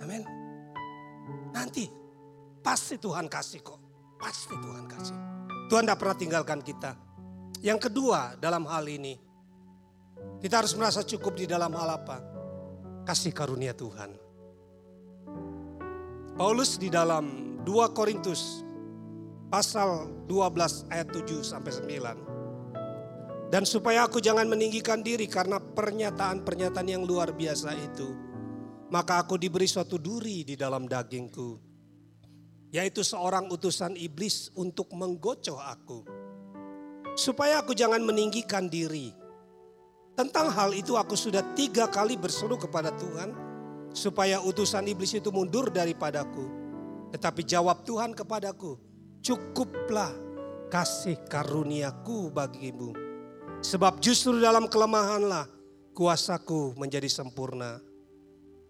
Amin. Nanti pasti Tuhan kasih kok. Pasti Tuhan kasih. Tuhan tidak pernah tinggalkan kita. Yang kedua dalam hal ini. Kita harus merasa cukup di dalam hal apa? Kasih karunia Tuhan. Paulus di dalam 2 Korintus pasal 12 ayat 7 sampai 9. Dan supaya aku jangan meninggikan diri karena pernyataan-pernyataan yang luar biasa itu. Maka aku diberi suatu duri di dalam dagingku. Yaitu seorang utusan iblis untuk menggocoh aku. Supaya aku jangan meninggikan diri. Tentang hal itu aku sudah tiga kali berseru kepada Tuhan. Supaya utusan iblis itu mundur daripadaku. Tetapi jawab Tuhan kepadaku. Cukuplah kasih karuniaku bagimu. Sebab justru dalam kelemahanlah kuasaku menjadi sempurna.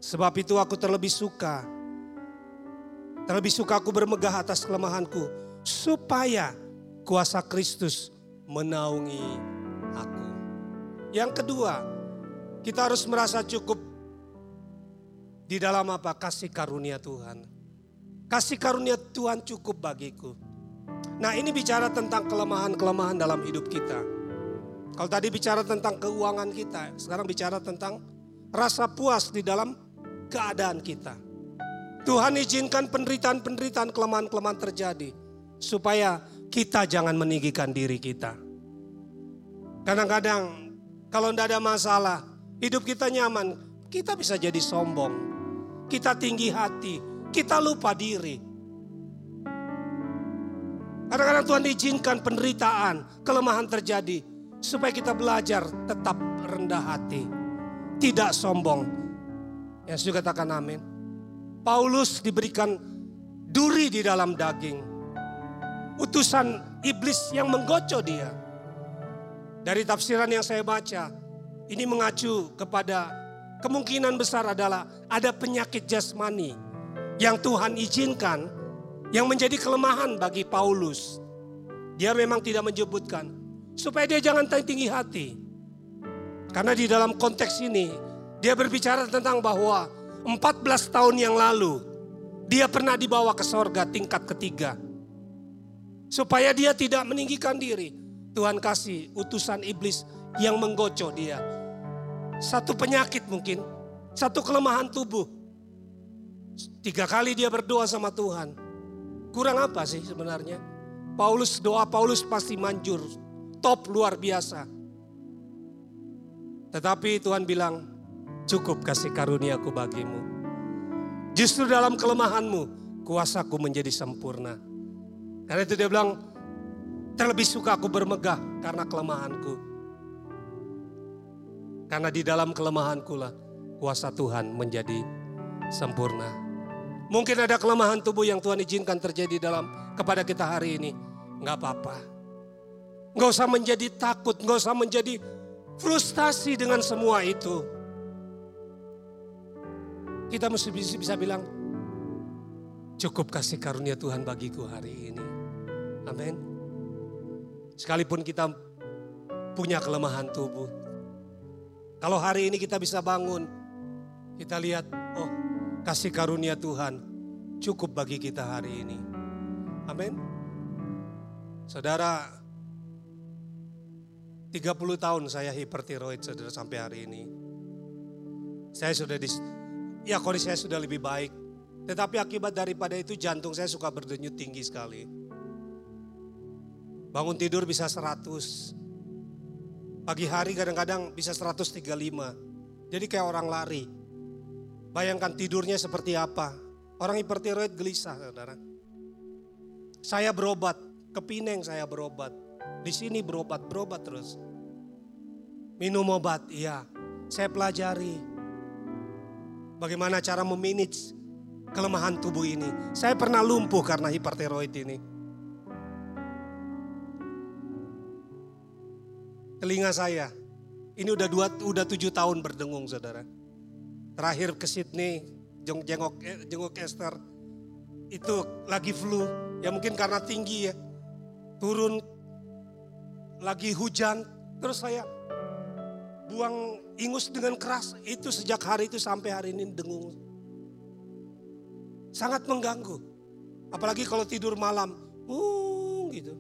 Sebab itu aku terlebih suka. Terlebih suka aku bermegah atas kelemahanku. Supaya kuasa Kristus menaungi aku. Yang kedua, kita harus merasa cukup di dalam apa? Kasih karunia Tuhan. Kasih karunia Tuhan cukup bagiku. Nah ini bicara tentang kelemahan-kelemahan dalam hidup kita. Kalau tadi bicara tentang keuangan kita, sekarang bicara tentang rasa puas di dalam keadaan kita. Tuhan izinkan penderitaan-penderitaan, kelemahan-kelemahan terjadi. Supaya kita jangan meninggikan diri kita. Kadang-kadang kalau tidak ada masalah, hidup kita nyaman, kita bisa jadi sombong. Kita tinggi hati, kita lupa diri. Kadang-kadang Tuhan izinkan penderitaan, kelemahan terjadi. Supaya kita belajar tetap rendah hati. Tidak sombong. Yang juga katakan amin. Paulus diberikan duri di dalam daging. Utusan iblis yang menggocok dia. Dari tafsiran yang saya baca, ini mengacu kepada kemungkinan besar adalah ada penyakit jasmani yang Tuhan izinkan yang menjadi kelemahan bagi Paulus. Dia memang tidak menyebutkan supaya dia jangan tinggi hati. Karena di dalam konteks ini dia berbicara tentang bahwa 14 tahun yang lalu dia pernah dibawa ke sorga tingkat ketiga. Supaya dia tidak meninggikan diri. Tuhan kasih utusan iblis yang menggocok dia. Satu penyakit mungkin, satu kelemahan tubuh. Tiga kali dia berdoa sama Tuhan. Kurang apa sih sebenarnya? Paulus doa Paulus pasti manjur. Top luar biasa. Tetapi Tuhan bilang, cukup kasih karuniaku bagimu. Justru dalam kelemahanmu, kuasaku menjadi sempurna. Karena itu dia bilang, terlebih suka aku bermegah karena kelemahanku. Karena di dalam kelemahanku lah kuasa Tuhan menjadi sempurna. Mungkin ada kelemahan tubuh yang Tuhan izinkan terjadi dalam kepada kita hari ini. Nggak apa-apa. Nggak usah menjadi takut, nggak usah menjadi frustasi dengan semua itu. Kita mesti bisa, bilang, cukup kasih karunia Tuhan bagiku hari ini. Amin. Sekalipun kita punya kelemahan tubuh. Kalau hari ini kita bisa bangun, kita lihat, oh kasih karunia Tuhan cukup bagi kita hari ini. Amin. Saudara, 30 tahun saya hipertiroid saudara sampai hari ini. Saya sudah di, ya kondisi saya sudah lebih baik. Tetapi akibat daripada itu jantung saya suka berdenyut tinggi sekali. Bangun tidur bisa 100. Pagi hari kadang-kadang bisa 135. Jadi kayak orang lari. Bayangkan tidurnya seperti apa. Orang hipertiroid gelisah, saudara. Saya berobat, ke Pineng saya berobat. Di sini berobat, berobat terus. Minum obat, iya. Saya pelajari bagaimana cara memanage kelemahan tubuh ini. Saya pernah lumpuh karena hipertiroid ini. Telinga saya, ini udah dua, udah tujuh tahun berdengung saudara terakhir ke Sydney jenguk eh, jenguk Esther itu lagi flu ya mungkin karena tinggi ya turun lagi hujan terus saya buang ingus dengan keras itu sejak hari itu sampai hari ini dengung sangat mengganggu apalagi kalau tidur malam uh gitu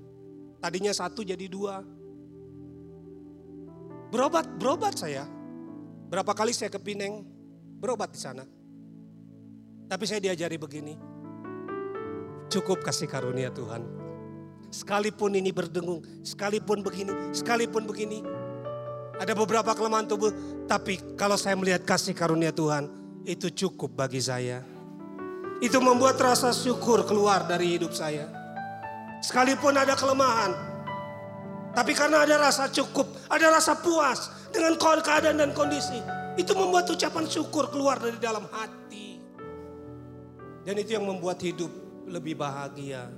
tadinya satu jadi dua berobat berobat saya berapa kali saya ke Pineng berobat di sana. Tapi saya diajari begini, cukup kasih karunia Tuhan. Sekalipun ini berdengung, sekalipun begini, sekalipun begini. Ada beberapa kelemahan tubuh, tapi kalau saya melihat kasih karunia Tuhan, itu cukup bagi saya. Itu membuat rasa syukur keluar dari hidup saya. Sekalipun ada kelemahan, tapi karena ada rasa cukup, ada rasa puas dengan keadaan dan kondisi. Itu membuat ucapan syukur keluar dari dalam hati. Dan itu yang membuat hidup lebih bahagia.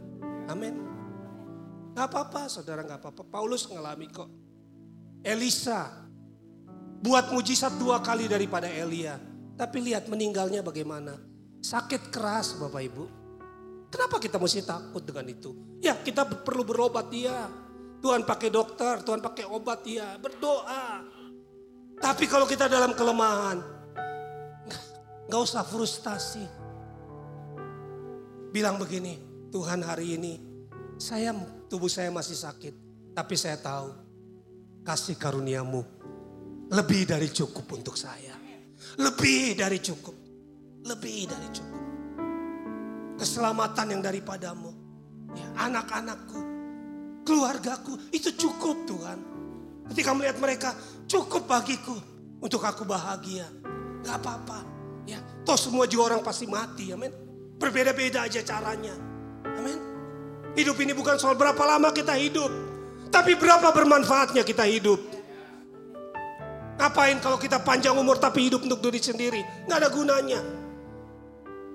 Amin. Gak apa-apa saudara gak apa-apa. Paulus ngalami kok. Elisa buat mujizat dua kali daripada Elia. Tapi lihat meninggalnya bagaimana. Sakit keras Bapak Ibu. Kenapa kita mesti takut dengan itu? Ya kita perlu berobat dia. Tuhan pakai dokter, Tuhan pakai obat dia. Berdoa. Tapi kalau kita dalam kelemahan, nggak usah frustasi. Bilang begini, Tuhan hari ini Saya tubuh saya masih sakit, tapi saya tahu kasih karuniamu lebih dari cukup untuk saya. Lebih dari cukup. Lebih dari cukup. Keselamatan yang daripadamu. Ya, anak-anakku, keluargaku itu cukup Tuhan. Ketika melihat mereka cukup bagiku untuk aku bahagia. Gak apa-apa. Ya, toh semua juga orang pasti mati, amin. Berbeda-beda aja caranya. Amin. Hidup ini bukan soal berapa lama kita hidup. Tapi berapa bermanfaatnya kita hidup. Ngapain kalau kita panjang umur tapi hidup untuk diri sendiri? Nggak ada gunanya.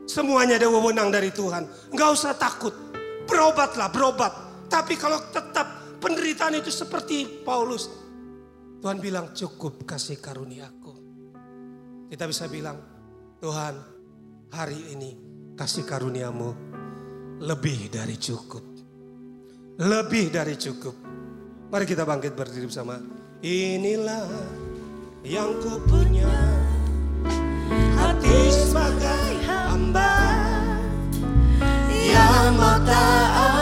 Semuanya ada wewenang dari Tuhan. Nggak usah takut. Berobatlah, berobat. Tapi kalau tetap penderitaan itu seperti Paulus. Tuhan bilang cukup kasih karuniaku. Kita bisa bilang, Tuhan hari ini kasih karuniamu lebih dari cukup. Lebih dari cukup. Mari kita bangkit berdiri bersama. Inilah yang ku punya hati sebagai hamba yang mau taat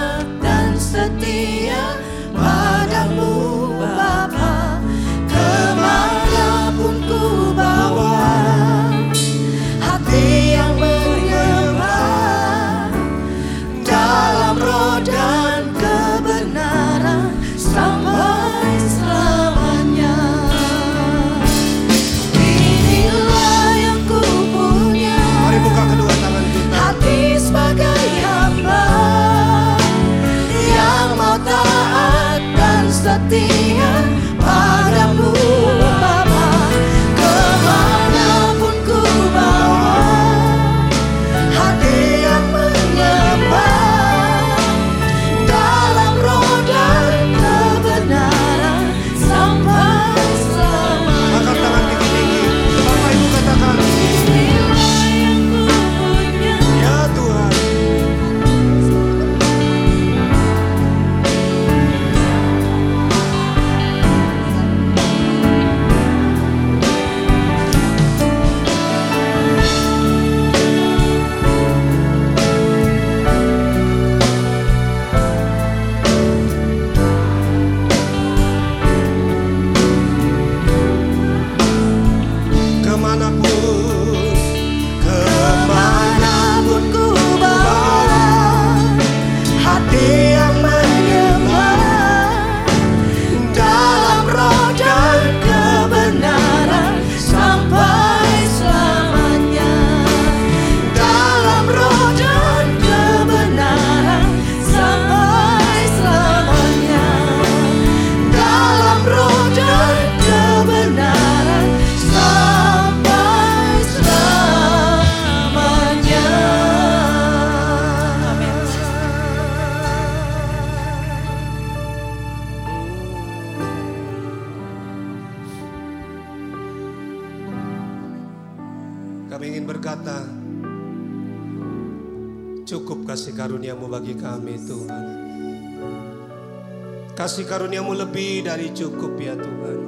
karuniamu lebih dari cukup ya Tuhan.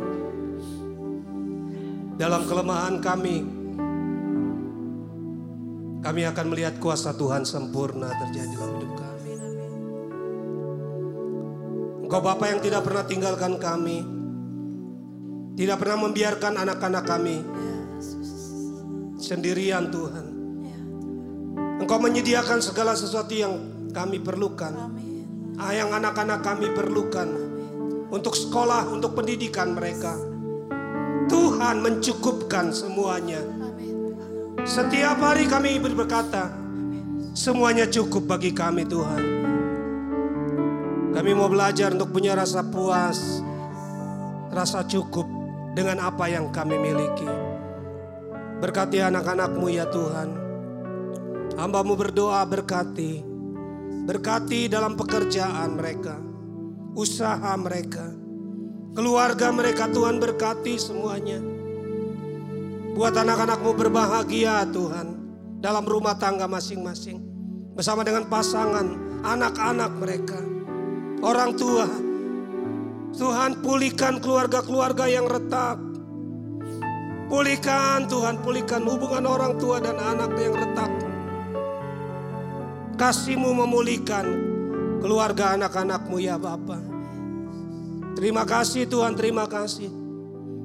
Dalam kelemahan kami, kami akan melihat kuasa Tuhan sempurna terjadi dalam hidup kami. Engkau Bapa yang tidak pernah tinggalkan kami, tidak pernah membiarkan anak-anak kami sendirian Tuhan. Engkau menyediakan segala sesuatu yang kami perlukan. Yang anak-anak kami perlukan. Untuk sekolah, untuk pendidikan mereka. Tuhan mencukupkan semuanya. Setiap hari kami berkata, semuanya cukup bagi kami Tuhan. Kami mau belajar untuk punya rasa puas, rasa cukup dengan apa yang kami miliki. Berkati anak-anakmu ya Tuhan. Hambamu berdoa berkati. Berkati dalam pekerjaan mereka. Usaha mereka. Keluarga mereka Tuhan berkati semuanya. Buat anak-anakmu berbahagia Tuhan. Dalam rumah tangga masing-masing. Bersama dengan pasangan, anak-anak mereka. Orang tua. Tuhan pulihkan keluarga-keluarga yang retak. Pulihkan Tuhan, pulihkan hubungan orang tua dan anak yang retak. Kasihmu memulihkan keluarga anak-anakmu ya Bapa. Terima kasih Tuhan, terima kasih.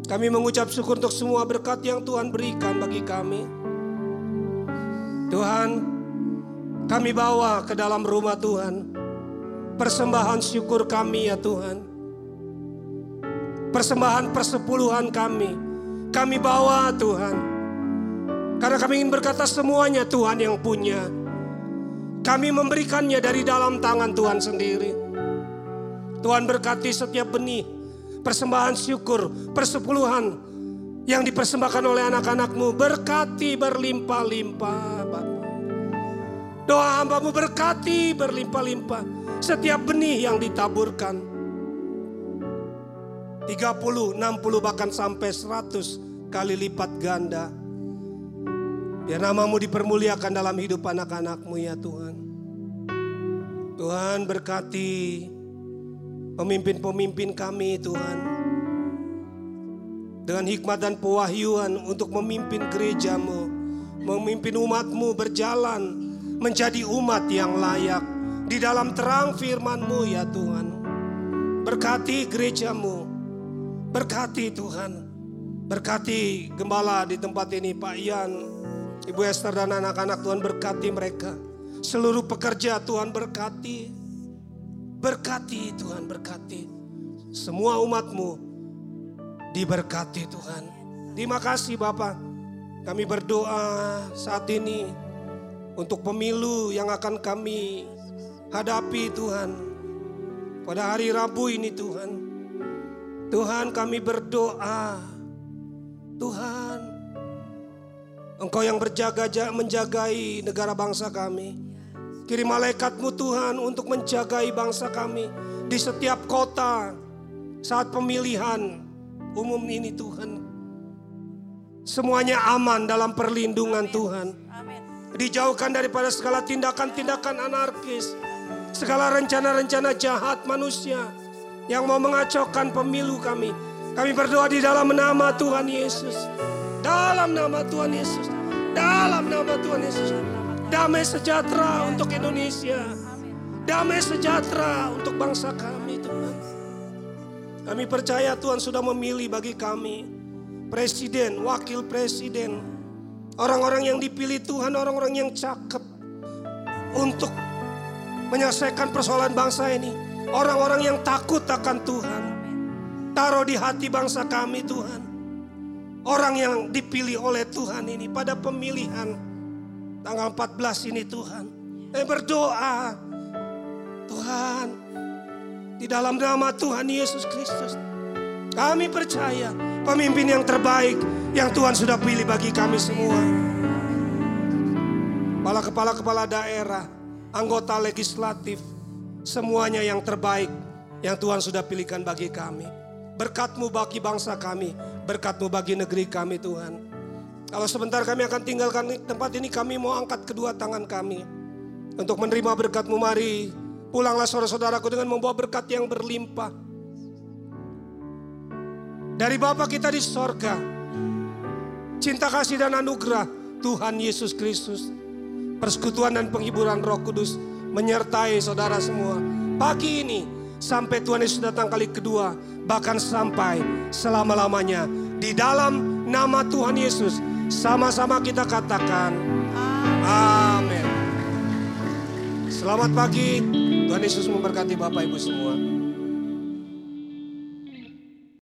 Kami mengucap syukur untuk semua berkat yang Tuhan berikan bagi kami. Tuhan, kami bawa ke dalam rumah Tuhan. Persembahan syukur kami ya Tuhan. Persembahan persepuluhan kami. Kami bawa Tuhan. Karena kami ingin berkata semuanya Tuhan yang punya. Kami memberikannya dari dalam tangan Tuhan sendiri. Tuhan berkati setiap benih, persembahan syukur, persepuluhan yang dipersembahkan oleh anak-anakmu. Berkati berlimpah-limpah Bapak. Doa hambamu berkati berlimpah-limpah setiap benih yang ditaburkan. 30, 60 bahkan sampai 100 kali lipat ganda. Biar namamu dipermuliakan dalam hidup anak-anakmu ya Tuhan. Tuhan berkati pemimpin-pemimpin kami Tuhan. Dengan hikmat dan pewahyuan untuk memimpin gerejamu. Memimpin umatmu berjalan menjadi umat yang layak. Di dalam terang firmanmu ya Tuhan. Berkati gerejamu. Berkati Tuhan. Berkati gembala di tempat ini Pak Ian. Ibu Esther dan anak-anak Tuhan berkati mereka. Seluruh pekerja Tuhan berkati. Berkati Tuhan berkati. Semua umatmu diberkati Tuhan. Terima kasih Bapak. Kami berdoa saat ini untuk pemilu yang akan kami hadapi Tuhan. Pada hari Rabu ini Tuhan. Tuhan kami berdoa. Tuhan Engkau yang berjaga menjagai negara bangsa kami. Kirim malaikatmu Tuhan untuk menjagai bangsa kami di setiap kota saat pemilihan umum ini Tuhan. Semuanya aman dalam perlindungan Tuhan. Dijauhkan daripada segala tindakan-tindakan anarkis. Segala rencana-rencana jahat manusia yang mau mengacaukan pemilu kami. Kami berdoa di dalam nama Tuhan Yesus. Dalam nama Tuhan Yesus. Dalam nama Tuhan Yesus. Damai sejahtera untuk Indonesia. Damai sejahtera untuk bangsa kami Tuhan. Kami percaya Tuhan sudah memilih bagi kami. Presiden, wakil presiden. Orang-orang yang dipilih Tuhan, orang-orang yang cakep. Untuk menyelesaikan persoalan bangsa ini. Orang-orang yang takut akan Tuhan. Taruh di hati bangsa kami Tuhan orang yang dipilih oleh Tuhan ini pada pemilihan tanggal 14 ini Tuhan. Eh berdoa Tuhan di dalam nama Tuhan Yesus Kristus. Kami percaya pemimpin yang terbaik yang Tuhan sudah pilih bagi kami semua. Kepala-kepala-kepala daerah, anggota legislatif, semuanya yang terbaik yang Tuhan sudah pilihkan bagi kami. Berkatmu bagi bangsa kami, berkatmu bagi negeri kami Tuhan. Kalau sebentar kami akan tinggalkan tempat ini, kami mau angkat kedua tangan kami. Untuk menerima berkatmu mari, pulanglah saudara-saudaraku dengan membawa berkat yang berlimpah. Dari Bapa kita di sorga, cinta kasih dan anugerah Tuhan Yesus Kristus, persekutuan dan penghiburan roh kudus menyertai saudara semua. Pagi ini sampai Tuhan Yesus datang kali kedua, bahkan sampai selama-lamanya. Di dalam nama Tuhan Yesus, sama-sama kita katakan, Amin. Selamat pagi, Tuhan Yesus memberkati Bapak Ibu semua.